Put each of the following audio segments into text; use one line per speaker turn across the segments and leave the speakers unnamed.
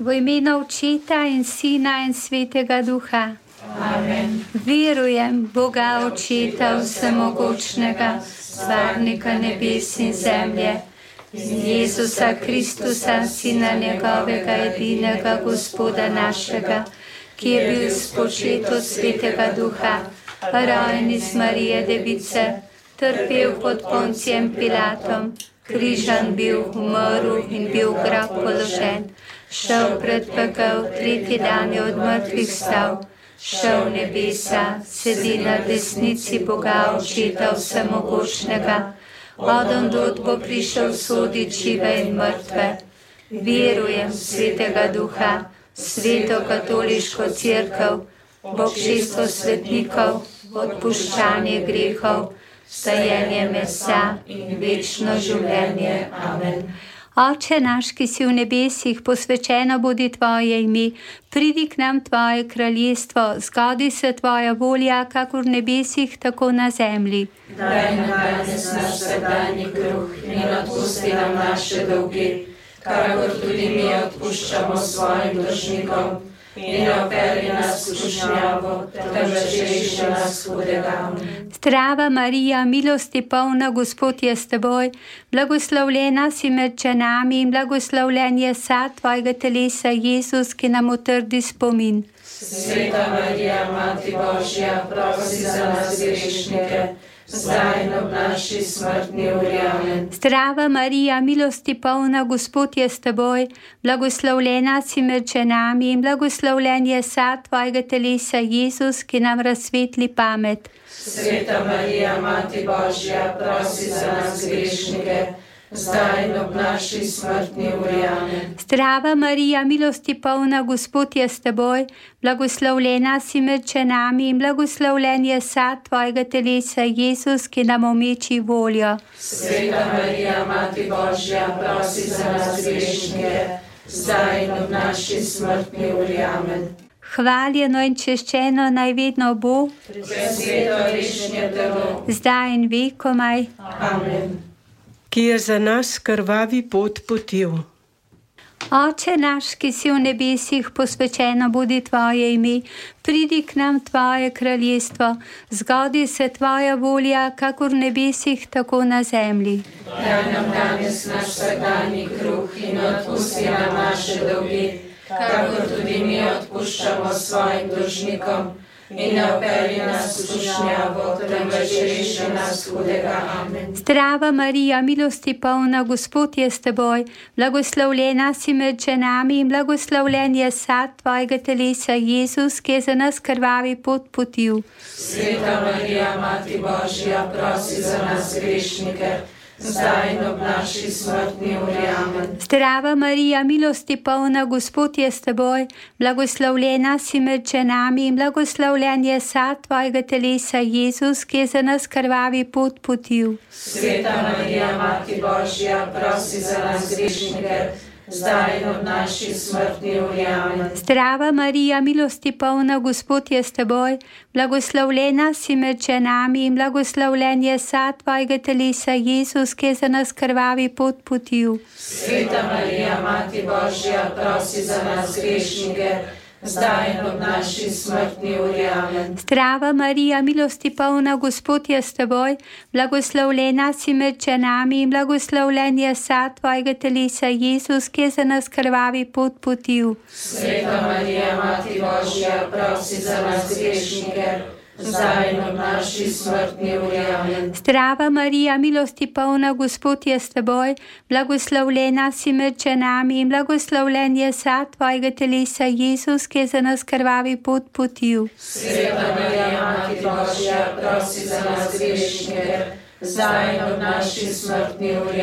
V imenu Očeta in Sina in Svetega Duha.
Amen.
Verujem Boga Očeta Vsemogočnega, Stvarnika nebes in zemlje, in Jezusa Kristusa, Sina njegovega edinega Gospoda našega, ki je bil spočet od Svetega Duha, rojen iz Marije Device, trpel pod Poncijem Pilatom, križan bil, umrl in bil v grob položen, šel pred pekel, tretji dan je od mrtvih stal šel v nebesa, sedi na desnici Boga, očeta vsemogočnega, odon dot bo prišel sodi žive in mrtve. Verujem v svetega duha, sveto katoliško crkv, bogšestvo svetnikov, odpuščanje grehov, stajenje mesa in večno življenje. Amen. Oče naš, ki si v nebesih, posvečeno bodi tvoje ime, pridi k nam tvoje kraljestvo, zgodi se tvoja volja, kakor v nebesih, tako na zemlji.
Daj nam danes naš vsakdanji kruh in odpusti nam naše dolge, kakor tudi mi odpuščamo svojim dolžnikom. In operi nas skušnjavo, temveč reši nas hudega.
Zdrava Marija, milosti polna, Gospod je s teboj, blagoslovljena si med ženami in blagoslovljen je sad tvojega telesa, Jezus, ki nam utrdi spomin.
Sveta Marija, Mati Božja, prosi za nas grešnike, zdaj ob naši smrtni uri.
Zdrava Marija, milosti polna, Gospod je s teboj, blagoslovljena si med ženami in blagoslovljen je sad tvojega telesa, Jezus, ki nam razsvetli pamet.
Sveta Marija, Mati Božja, prosi za nas grešnike, zdaj in ob naši smrtni uri. Amen.
Zdrava Marija, milosti polna, Gospod je s teboj, blagoslovljena si med ženami in blagoslovljen je sad tvojega telesa, Jezus, ki nam omeči voljo.
Sveta Marija, Mati Božja, prosi za nas grešnike, zdaj in ob naši smrtni uri. Amen.
Hvaljeno in češčeno naj vedno bo, zdaj in vekomaj.
Amen.
Ki je za nas krvavi pot potil.
Oče naš, ki si v nebesih, posvečeno bodi tvoje ime, pridi k nam tvoje kraljestvo, zgodi se tvoja volja, kakor v nebesih, tako na zemlji.
Daj nam danes naš vsakdanji kruh in odpusti nam naše dolge, kakor tudi mi odpuščamo svojim dolžnikom. In ne operi nas v skušnjavo, temveč reši nas hudega. Amen.
Zdrava Marija, milosti polna, Gospod je s teboj, blagoslovljena si med ženami in blagoslovljen je sad tvojega telesa, Jezus, ki je za nas krvavi pot potil.
Sveta Marija, Mati Božja, prosi za nas grešnike, zdaj in ob naši smrtni uri. Amen.
Zdrava Marija, milosti polna, Gospod je s teboj, blagoslovljena si med ženami in blagoslovljen je sad tvojega telesa, Jezus, ki je za nas krvavi pot potil.
Sveta Marija, Mati Božja, prosi za nas grešnike, zdaj in ob naši smrtni uri. Amen.
Zdrava Marija, milosti polna, Gospod je s teboj, blagoslovljena si med ženami in blagoslovljen je sad tvojega telesa, Jezus, ki je za nas krvavi pot potil.
Sveta Marija, Mati Božja, prosi za nas grešnike, zdaj in ob naši smrtni uri. Amen.
Zdrava Marija, milosti polna, Gospod je s teboj, blagoslovljena si med ženami in blagoslovljen je sad tvojega telesa, Jezus, ki je za nas krvavi pot potil.
Sveta Marija, Mati Božja, prosi za nas grešnike, zdaj ob naši smrtni uri.
Zdrava Marija, milosti polna, Gospod je s teboj, blagoslovljena si med ženami in blagoslovljen je sad tvojega telesa, Jezus, ki je za nas krvavi pot potil.
Sveta Marija, Mati Božja, prosi za nas grešnike, zdaj in ob naši smrtni uri.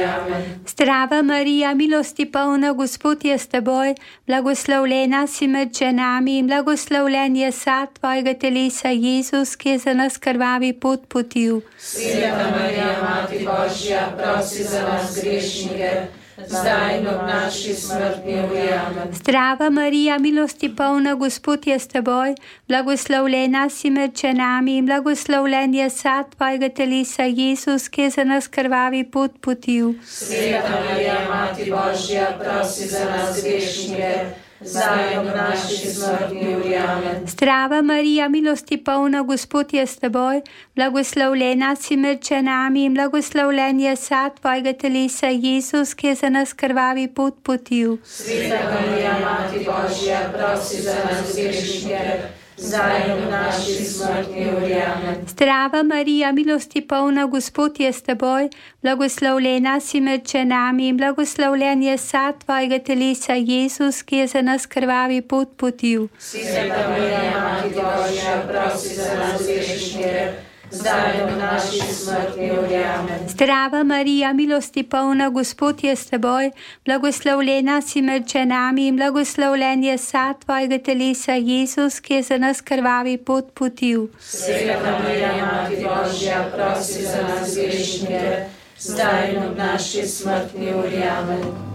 Zdrava Marija, milosti polna, Gospod je s teboj, blagoslovljena si med ženami in blagoslovljen je sad tvojega telesa, Jezus, ki je za nas krvavi pot potil.
Sveta Marija, Mati Božja, prosi za nas grešnike, zdaj in ob naši smrtni uri. Amen.
Zdrava Marija, milosti polna, Gospod je s teboj, blagoslovljena si med ženami in blagoslovljen je sad tvojega telesa, Jezus, ki je za nas krvavi pot potil.
Sveta Marija, Mati Božja, prosi za nas grešnike, zdaj v naši smrtni uri. Amen.
Zdrava Marija, milosti polna, Gospod je s teboj, blagoslovljena si med ženami in blagoslovljen je sad tvojega telesa, Jezus, ki je za nas krvavi pot potil.
Sveta Marija, Mati Božja, prosi za nas grešnike, zdaj in v naši smrtni uri. Amen.
Zdrava Marija, milosti polna, Gospod je s teboj, blagoslovljena si med ženami in blagoslovljen je sad tvojega telesa, Jezus, ki je za nas krvavi pot potil.
Sveta Marija, Mati Božja, prosi za nas grešnike, zdaj v naši smrtni uri. Amen.
Zdrava Marija, milosti polna, Gospod je s teboj, blagoslovljena si med ženami in blagoslovljen je sad tvojega telesa, Jezus, ki je za nas krvavi pot potil.
Sveta Marija, Mati Božja, prosi za nas grešnike, zdaj v naši smrtni uri. Amen.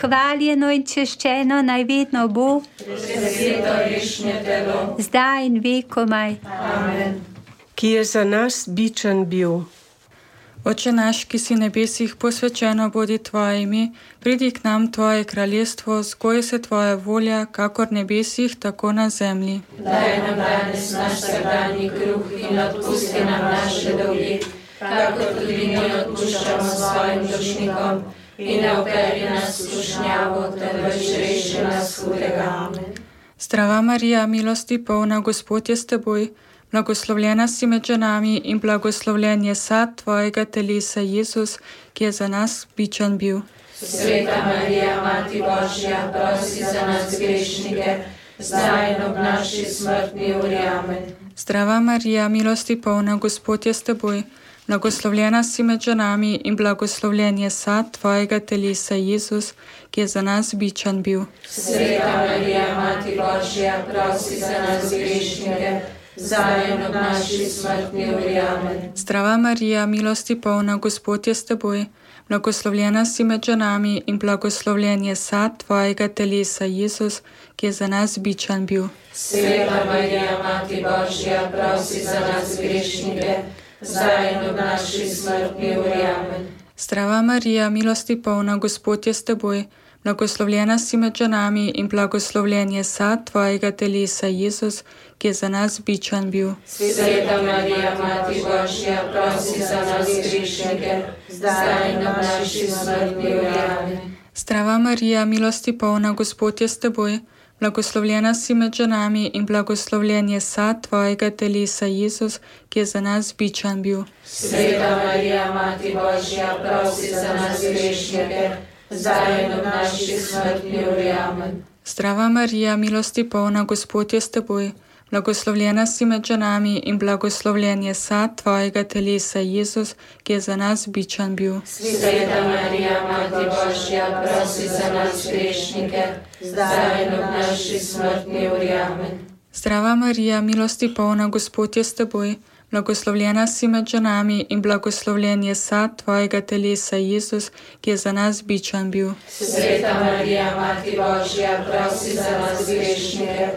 Hvaljeno in češčeno naj vedno bo, zdaj in vekomaj.
Amen.
Ki je za nas bičan bil.
Oče naš, ki si nebesih, posvečeno bodi tvoje ime, pridi k nam tvoje kraljestvo, zgoj se tvoja volja, kakor nebesih, tako na zemlji.
Daj nam danes naš vsakdanji kruh in odpusti nam naše dolge, kakor tudi mi odpuščamo svojim dušnikom. In ne uperi nas v skušnjavo, temveč reši nas hudega. Amen.
Zdrava Marija, milosti polna, Gospod je s teboj, blagoslovljena si med ženami in blagoslovljen je sad tvojega telesa, Jezus, ki je za nas bičan bil.
Sveta Marija, Mati Božja, prosi za nas grešnike, zdaj in ob naši smrtni uri. Amen.
Zdrava Marija, milosti polna, Gospod je s teboj, blagoslovljena si med ženami in blagoslovljen je sad tvojega telesa, Jezus, ki je za nas bičan bil.
Sveta Marija, Mati Božja, prosi za nas grešnike, zdaj in ob naši smrtni uri. Amen.
Zdrava Marija, milosti polna, Gospod je s teboj, blagoslovljena si med ženami in blagoslovljen je sad tvojega telesa, Jezus, ki je za nas bičan bil.
Sveta Marija, Mati Božja, prosi za nas grešnike, zdaj in ob naši smrtni uri. Amen.
Zdrava Marija, milosti polna, Gospod je s teboj, blagoslovljena si med ženami in blagoslovljen je sad tvojega telesa, Jezus, ki je za nas bičan bil.
Sveta Marija, Mati Božja, prosi za nas grešnike, zdaj in ob naši smrtni uri.
Zdrava Marija, milosti polna, Gospod je s teboj, blagoslovljena si med ženami in blagoslovljen je sad tvojega telesa, Jezus, ki je za nas bičan bil.
Sveta Marija, Mati Božja, prosi za nas grešnike, zdaj in ob naši smrtni uri. Amen.
Zdrava Marija, milosti polna, Gospod je s teboj, blagoslovljena si med ženami in blagoslovljen je sad tvojega telesa, Jezus, ki je za nas bičan bil.
Sveta Marija, Mati Božja, prosi za nas grešnike, zdaj in ob naši smrtni uri.
Zdrava Marija, milosti polna, Gospod je s teboj, blagoslovljena si med ženami in blagoslovljen je sad tvojega telesa, Jezus, ki je za nas bičan bil.
Sveta Marija, Mati Božja, prosi za nas grešnike.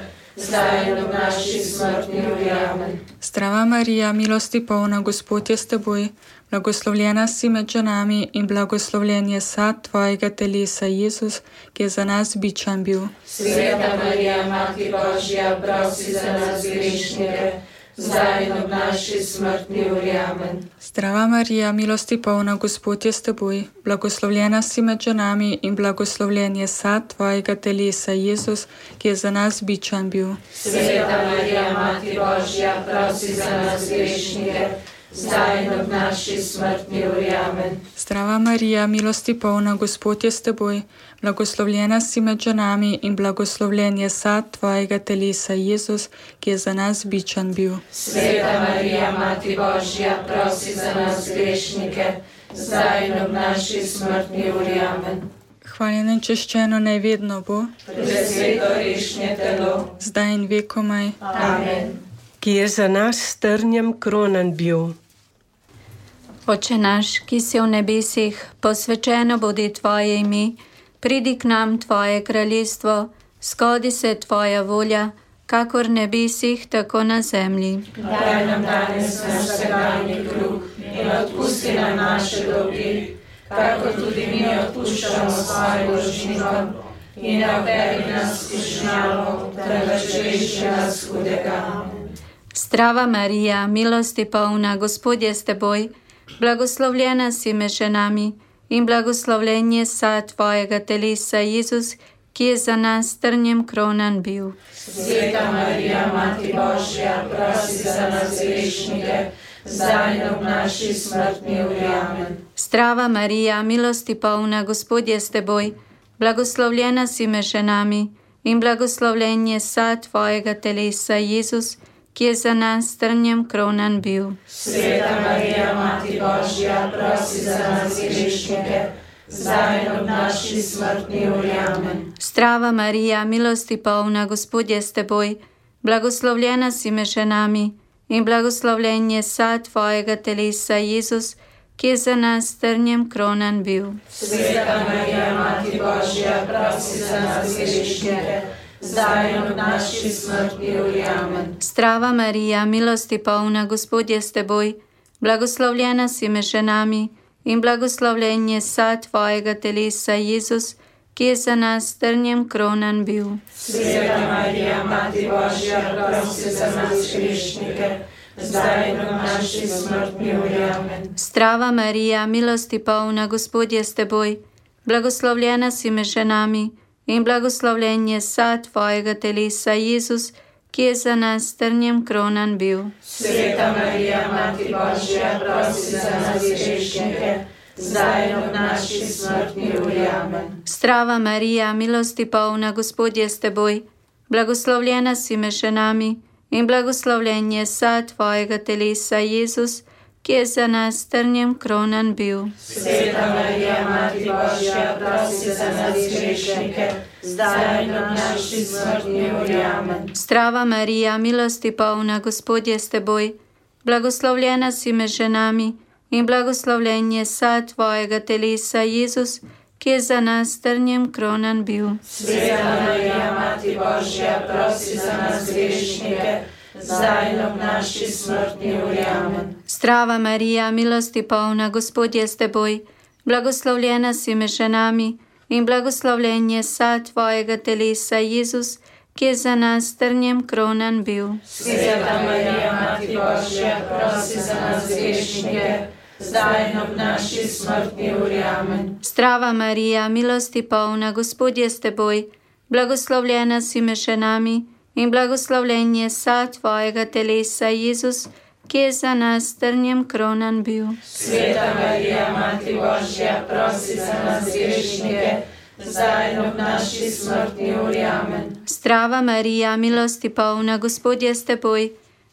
Zdrava Marija, milosti polna, Gospod je s teboj, blagoslovljena si med ženami in blagoslovljen je sad tvojega telesa, Jezus, ki je za nas bičan bil.
Sveta Marija, Mati Božja, prosi za nas grešnike, zdaj in ob naši smrtni uri. Amen.
Zdrava Marija, milosti polna, Gospod je s teboj, blagoslovljena si med ženami in blagoslovljen je sad tvojega telesa, Jezus, ki je za nas bičan bil.
Sveta Marija, Mati Božja, prosi za nas grešnike, zdaj in ob naši smrtni uri. Amen.
Zdrava Marija, milosti polna, Gospod je s teboj, blagoslovljena si med ženami in blagoslovljen je sad tvojega telesa, Jezus, ki je za nas bičan bil.
Sveta Marija, Mati Božja, prosi za nas grešnike, zdaj in ob naši smrtni uri. Amen.
Hvaljeno in češčeno naj vedno bo,
Presveto rešnje telo.
zdaj in vekomaj.
Amen.
ki je za nas s trnjem kronan bil.
Oče naš, ki si v nebesih, posvečeno bodi tvoje ime, pridi k nam tvoje kraljestvo, skodi se tvoja volja, kakor nebesih, tako na zemlji.
Daj nam danes naš vsakdanji kruh in odpusti nam naše dolge, kako tudi mi odpuščamo svojim dolžnikom. in ne operi nas skušnjavo, temveč reši nas hudega.
Zdrava Marija, milosti polna, Gospod je s teboj, blagoslovljena si med ženami in blagoslovljen je sad tvojega telesa, Jezus, ki je za nas trnjem kronan bil.
Sveta Marija, Mati Božja, prosi za nas grešnike, zdaj in ob naši smrtni uri. Amen.
Zdrava Marija, milosti polna, Gospod je s teboj, blagoslovljena si med ženami in blagoslovljen je sad tvojega telesa, Jezus, ki je za nas trnjem kronan bil.
Sveta Marija, Mati Božja, prosi za nas grešnike, zdaj ob naši smrtni uri. Amen.
Zdrava Marija, milosti polna, Gospod je s teboj, blagoslovljena si med ženami in blagoslovljen je sad tvojega telesa, Jezus, ki je za nas trnjem kronan bil.
Sveta Marija, Mati Božja, prosi za nas grešnike, zdaj in ob naši smrtni uri. Amen.
Zdrava Marija, milosti polna, Gospod je s teboj, blagoslovljena si med ženami in blagoslovljen je sad tvojega telesa, Jezus, ki je za nas trnjem kronan bil.
Sveta Marija, Mati Božja, prosi za nas grešnike, zdaj in ob naši smrtni uri. Amen.
Zdrava Marija, milosti polna, Gospod je s teboj, blagoslovljena si med ženami in blagoslovljen je sad tvojega telesa, Jezus, ki je za nas trnjem kronan bil.
Sveta Marija, Mati Božja, prosi za nas grešnike, zdaj in ob naši smrtni uri. Amen.
Zdrava Marija, milosti polna, Gospod je s teboj, blagoslovljena si med ženami in blagoslovljen je sad tvojega telesa, Jezus, ki je za nas trnjem kronan bil.
Sveta Marija, Mati Božja, prosi za nas grešnike, zdaj in ob naši smrtni uri.
Zdrava Marija, milosti polna, Gospod je s teboj, blagoslovljena si med ženami in blagoslovljen je sad tvojega telesa, Jezus, ki je za nas trnjem kronan bil.
Sveta Marija, Mati Božja, prosi za nas grešnike, zdaj ob naši smrtni uri. Amen.
Zdrava Marija, milosti polna, Gospod je s teboj, blagoslovljena si med ženami in blagoslovljen je sad tvojega telesa, Jezus, ki je za nas trnjem kronan bil.
Sveta Marija, Mati Božja, prosi za nas grešnike, zdaj ob naši smrtni uri. Amen.
Zdrava Marija, milosti polna, Gospod je s teboj, blagoslovljena si med ženami in blagoslovljen je sad tvojega telesa, Jezus, ki je za nas trnjem kronan bil.
Sveta Marija, Mati Božja, prosi za nas grešnike, zdaj in ob naši smrtni uri. Amen.
Zdrava Marija, milosti polna, Gospod je s teboj,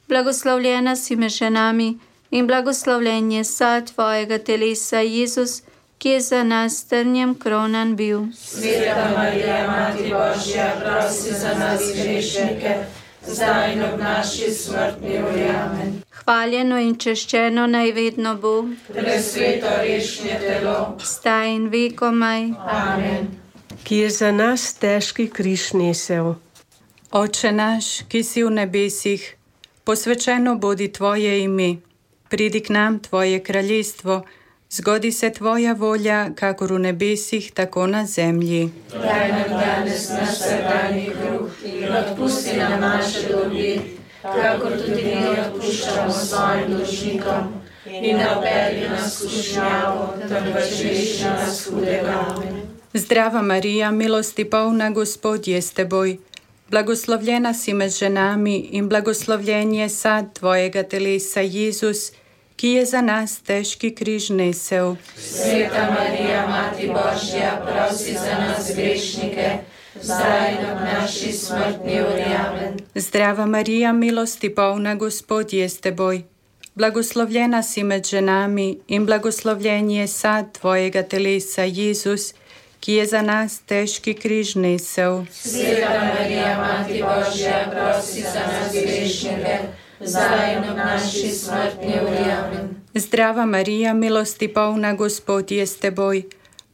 blagoslovljena si med ženami in blagoslovljen je sad tvojega telesa, Jezus, ki je za nas trnjem kronan bil.
Sveta Marija, Mati Božja, prosi za nas grešnike, zdaj in ob naši smrtni uri. Amen.
Hvaljeno in češčeno naj vedno bo,
Presveto rešnje telo.
sta in vekomaj.
Amen.
ki je za nas težki križ nesel.
Oče naš, ki si v nebesih, posvečeno bodi tvoje ime, pridi k nam tvoje kraljestvo, zgodi se tvoja volja, kakor v nebesih, tako na zemlji.
Daj nam danes naš vsakdanji kruh in odpusti nam naše dolgi, kakor tudi mi odpuščamo svojim dolžnikom. In ne operi nas v skušnjavo, temveč reši nas hudega.
Zdrava Marija, milosti polna, Gospod je s teboj. Blagoslovljena si med ženami in blagoslovljen je sad tvojega telesa, Jezus, ki je za nas težki križ nesel.
Sveta Marija, Mati Božja, prosi za nas grešnike, zdaj in ob naši smrtni uri.
Zdrava Marija, milosti polna, Gospod je s teboj. Blagoslovljena si med ženami in blagoslovljen je sad tvojega telesa, Jezus, ki je za nas težki križ nesel.
Sveta Marija, Mati Božja, prosi za nas grešnike, zdaj in ob naši smrtni uri.
Zdrava Marija, milosti polna, Gospod je s teboj.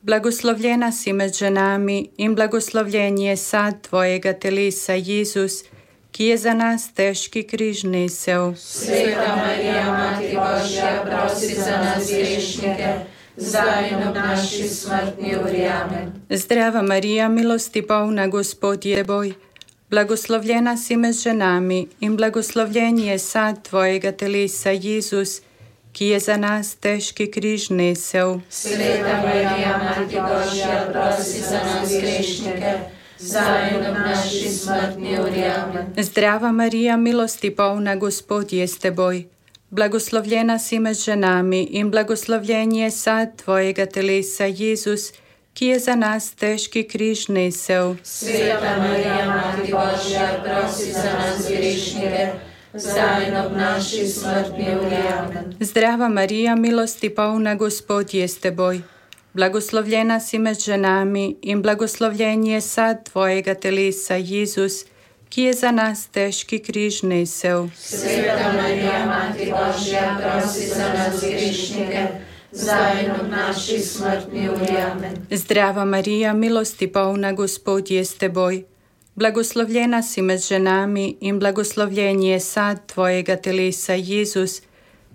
Blagoslovljena si med ženami in blagoslovljen je sad tvojega telesa, Jezus, ki je za nas težki križ nesel.
Sveta Marija, Mati Božja, prosi za nas grešnike, zdaj in ob naši smrtni uri.
Zdrava Marija, milosti polna, Gospod je boj. Blagoslovljena si med ženami in blagoslovljen je sad tvojega telesa, Jezus, ki je za nas težki križ nesel.
Sveta Marija, Mati Božja, prosi za nas grešnike, zdaj in ob naši smrtni uri. Amen.
Zdrava Marija, milosti polna, Gospod je s teboj. Blagoslovljena si med ženami in blagoslovljen je sad tvojega telesa, Jezus, ki je za nas težki križ nesel.
Sveta Marija, Mati Božja, prosi za nas grešnike, zdaj in ob naši smrtni uri.
Zdrava Marija, milosti polna, Gospod je s teboj. Blagoslovljena si med ženami in blagoslovljen je sad tvojega telesa, Jezus, ki je za nas težki križ nesel.
Sveta Marija, Mati Božja, prosi za nas grešnike, zdaj in ob naši smrtni uri. Amen.
Zdrava Marija, milosti polna, Gospod je s teboj. Blagoslovljena si med ženami in blagoslovljen je sad tvojega telesa, Jezus,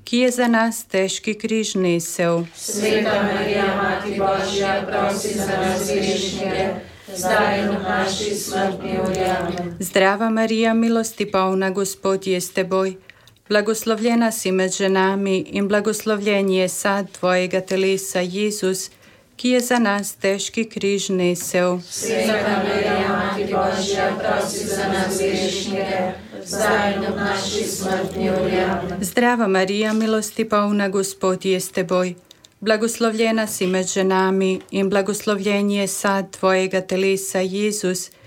ki je za nas težki križ nesel.
Sveta Marija, Mati Božja, prosi za nas grešnike, zdaj.
Zdrava Marija, milosti polna, Gospod je s teboj. Blagoslovljena si med ženami in blagoslovljen je sad tvojega telesa, Jezus, ki je za nas težki križ nesel.
Sveta Marija, Mati Božja, prosi za nas grešnike, zdaj in ob naši smrtni uri.
Zdrava Marija, milosti polna, Gospod je s teboj. Blagoslovljena si med ženami in blagoslovljen je sad tvojega telesa, Jezus, ki je za nas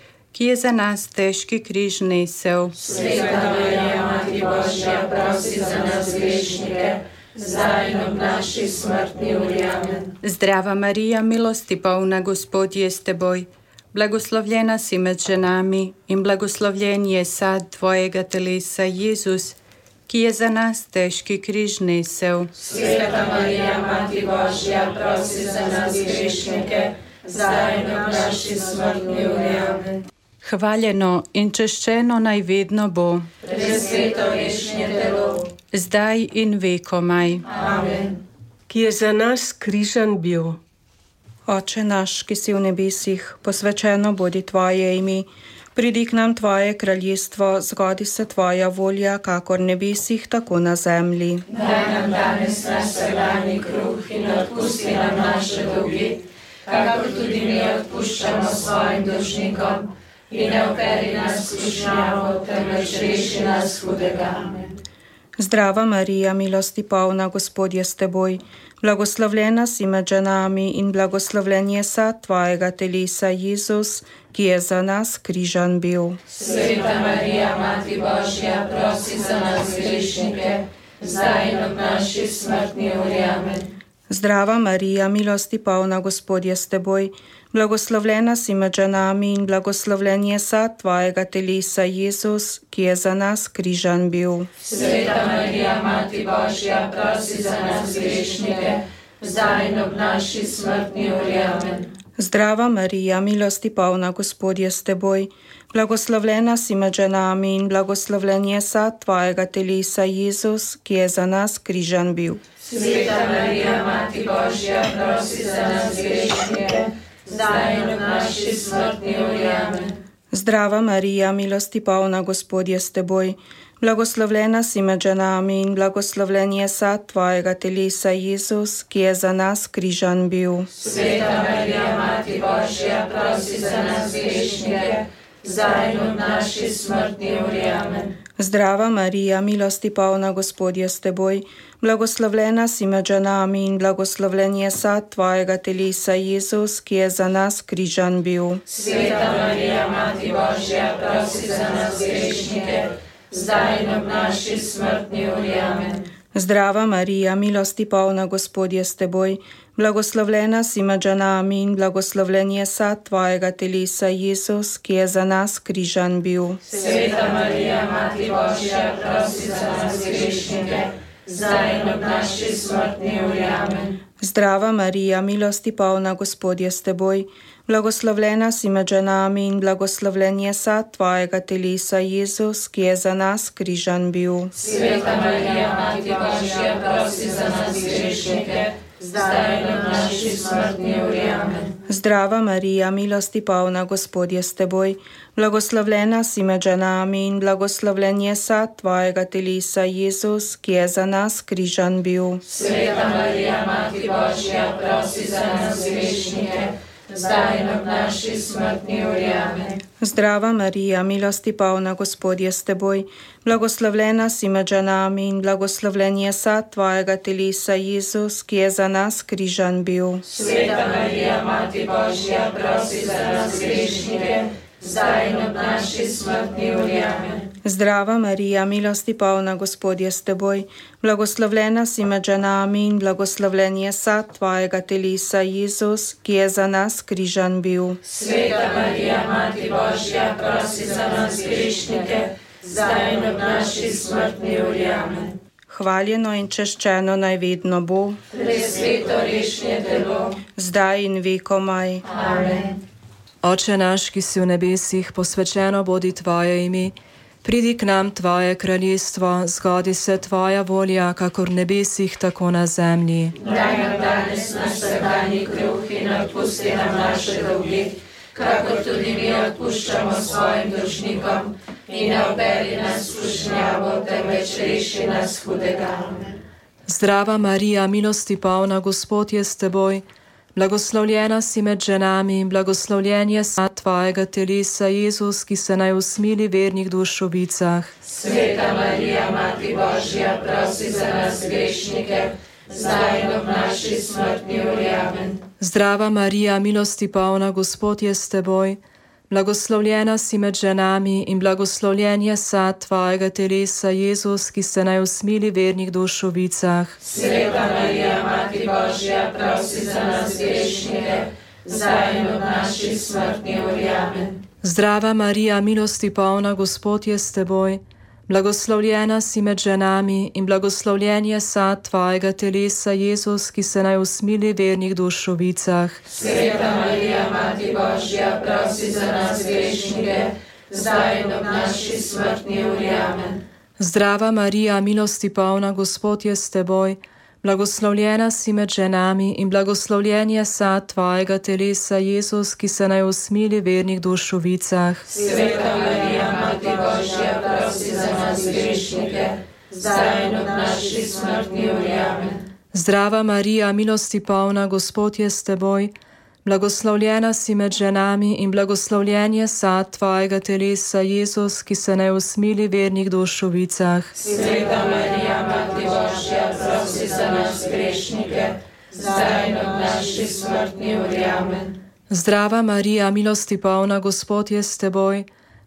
težki križ nesel.
Sveta Marija, Mati Božja, prosi za nas grešnike, zdaj in ob naši smrtni uri. Amen.
Zdrava Marija, milosti polna, Gospod je s teboj. Blagoslovljena si med ženami in blagoslovljen je sad tvojega telesa, Jezus, ki je za nas težki križ nesel.
Sveta Marija, Mati Božja, prosi za nas grešnike, zdaj in ob naši smrtni uri.
Hvaljeno in češčeno naj vedno bo,
Presveto vešnje telo.
zdaj in vekomaj.
Amen.
ki je za nas križan bil.
Oče naš, ki si v nebesih, posvečeno bodi tvoje ime, pridi k nam tvoje kraljestvo, zgodi se tvoja volja, kakor v nebesih, tako na zemlji.
Daj nam danes naš vsakdanji kruh in odpusti nam naše dolge, kakor tudi mi odpuščamo svojim dolžnikom. In ne operi nas skušnjavo, temveč reši nas hudega.
Zdrava Marija, milosti polna, Gospod je s teboj, blagoslovljena si med ženami in blagoslovljen je sad tvojega telesa, Jezus, ki je za nas križan bil.
Sveta Marija, Mati Božja, prosi za nas grešnike, zdaj in ob naši smrtni uri.
Zdrava Marija, milosti polna, Gospod je s teboj, blagoslovljena si med ženami in blagoslovljen je sad tvojega telesa, Jezus, ki je za nas križan bil.
Sveta Marija, Mati Božja, prosi za nas grešnike, zdaj in ob naši smrtni uri. Amen.
Zdrava Marija, milosti polna, Gospod je s teboj, blagoslovljena si med ženami in blagoslovljen je sad tvojega telesa, Jezus, ki je za nas križan bil.
Sveta Marija, Mati Božja, prosi za nas grešnike, zdaj in ob naši smrtni uri. Amen.
Zdrava Marija, milosti polna, Gospod je s teboj, blagoslovljena si med ženami in blagoslovljen je sad tvojega telesa, Jezus, ki je za nas križan bil.
Sveta Marija, Mati Božja, prosi za nas grešnike, zdaj ob naši smrtni uri. Amen.
Zdrava Marija, milosti polna, Gospod je s teboj, blagoslovljena si med ženami in blagoslovljen je sad tvojega telesa, Jezus, ki je za nas križan bil.
Sveta Marija, Mati Božja, prosi za nas grešnike, zdaj ob naši smrtni uri.
Zdrava Marija, milosti polna, Gospod je s teboj, blagoslovljena si med ženami in blagoslovljen je sad tvojega telesa, Jezus, ki je za nas križan bil.
Sveta Marija, Mati Božja, prosi za nas grešnike, zdaj in ob naši smrtni uri. Amen.
Zdrava Marija, milosti polna, Gospod je s teboj, blagoslovljena si med ženami in blagoslovljen je sad tvojega telesa, Jezus, ki je za nas križan bil.
Sveta Marija, Mati Božja, prosi za nas grešnike, zdaj in v naši smrtni uri. Amen.
Zdrava Marija, milosti polna, Gospod je s teboj, blagoslovljena si med ženami in blagoslovljen je sad tvojega telesa, Jezus, ki je za nas križan bil.
Sveta Marija, Mati Božja, prosi za nas grešnike, zdaj in v naši smrtni uri. Amen.
Zdrava Marija, milosti polna, Gospod je s teboj, blagoslovljena si med ženami in blagoslovljen je sad tvojega telesa, Jezus, ki je za nas križan bil.
Sveta Marija, Mati Božja, prosi za nas grešnike, zdaj in v naši smrtni uri. Amen.
Zdrava Marija, milosti polna, Gospod je s teboj, blagoslovljena si med ženami in blagoslovljen je sad tvojega telesa, Jezus, ki je za nas križan bil.
Sveta Marija, Mati Božja, prosi za nas grešnike, zdaj in v naši smrtni uri. Amen.
Hvaljeno in češčeno naj vedno bo,
Presveto rešnje telo.
zdaj in vekomaj.
Amen.
Oče naš, ki si v nebesih, posvečeno bodi tvoje ime, pridi k nam tvoje kraljestvo, zgodi se tvoja volja, kakor v nebesih, tako na zemlji.
Daj nam danes naš vsakdanji kruh in odpusti nam naše dolge, kakor tudi mi odpuščamo svojim dolžnikom. In ne obeli nas skušnjavo, temveč reši nas hudega.
Zdrava Marija, milosti polna, Gospod je s teboj, blagoslovljena si med ženami in blagoslovljen je sad tvojega telesa, Jezus, ki se naj usmili vernih dušovicah.
Sveta Marija, Mati Božja, prosi za nas grešnike, zdaj in v naši smrtni uri.
Zdrava Marija, milosti polna, Gospod je s teboj, blagoslovljena si med ženami in blagoslovljen je sad tvojega telesa, Jezus, ki se naj usmili vernih dušovicah.
Sveta Marija, Mati Božja, prosi za nas grešnike, zdaj in v naši smrtni uri. Amen.
Zdrava Marija, milosti polna, Gospod je s teboj, blagoslovljena si med ženami in blagoslovljen je sad tvojega telesa, Jezus, ki se naj usmili vernih dušovicah.
Sveta Marija, Mati Božja, prosi za nas grešnike, zdaj in v naši smrtni uri. Amen.
Zdrava Marija, milosti polna, Gospod je s teboj, blagoslovljena si med ženami in blagoslovljen je sad tvojega telesa, Jezus, ki se naj usmili vernih dušovicah.
Sveta Marija, Mati Božja, prosi za nas grešnike, zdaj in v naši smrtni uri. Amen.
Zdrava Marija, milosti polna, Gospod je s teboj, blagoslovljena si med ženami in blagoslovljen je sad tvojega telesa, Jezus, ki se naj usmili vernih dušovicah.
Sveta Marija, Mati Božja, prosi za nas grešnike, zdaj in v naši smrtni uri. Amen.
Zdrava Marija, milosti polna, Gospod je s teboj,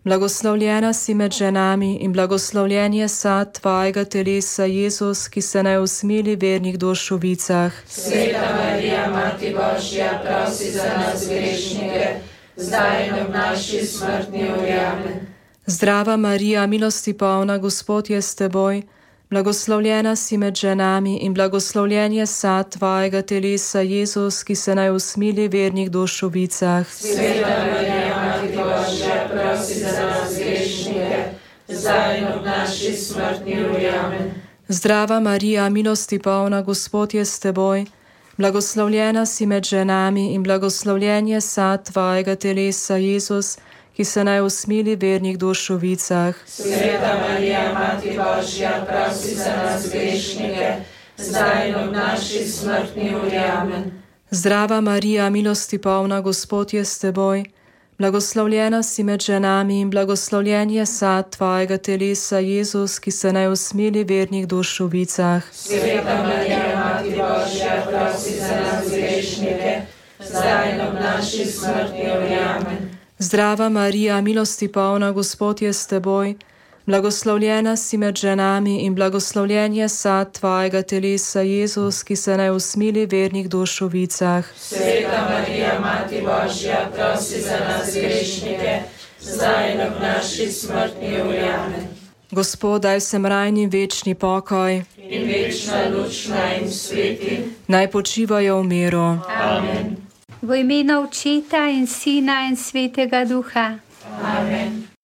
blagoslovljena si med ženami in blagoslovljen je sad tvojega telesa, Jezus, ki se naj usmili vernih dušovicah.
Sveta Marija, Mati Božja, prosi za nas grešnike, zdaj in v naši smrtni uri. Amen.
Zdrava Marija, milosti polna, Gospod je s teboj, blagoslovljena si med ženami in blagoslovljen je sad tvojega telesa, Jezus, ki se naj usmili vernih dušovicah.
Sveta Marija, Mati Božja, prosi za nas grešnike, zdaj in v naši smrtni uri. Amen.
Zdrava Marija, milosti polna, Gospod je s teboj, blagoslovljena si med ženami in blagoslovljen je sad tvojega telesa, Jezus, ki se naj usmili vernih dušovicah.
Sveta Marija, Mati Božja, prosi za nas grešnike, zdaj in v naši smrtni uri. Amen.
Zdrava Marija, milosti polna, Gospod je s teboj, blagoslovljena si med ženami in blagoslovljen je sad tvojega telesa, Jezus, ki se naj usmili vernih dušovicah.
Sveta Marija, Mati Božja, prosi za nas grešnike, zdaj in v naši smrtni uri. Amen.
Zdrava Marija, milosti polna, Gospod je s teboj, blagoslovljena si med ženami in blagoslovljen je sad tvojega telesa, Jezus, ki se naj usmili vernih dušovicah.
Sveta Marija, Mati Božja, prosi za nas grešnike, zdaj in v naši smrtni. Amen.
Gospod, daj sem rajni večni pokoj,
In večna luč naj jim sveti.
naj počivajo v miru.
Amen.
V imenu Očeta in Sina in Svetega Duha.
Amen.